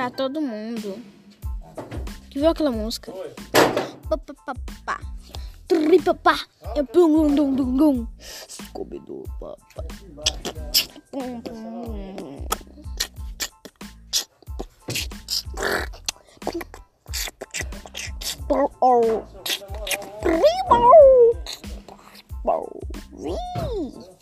pra todo mundo. Que viu aquela música? Papapá. Tripapá. É pum dum dum dum. Scooby-Doo, papá. Pum pum pum. Oh. Primo! Primo!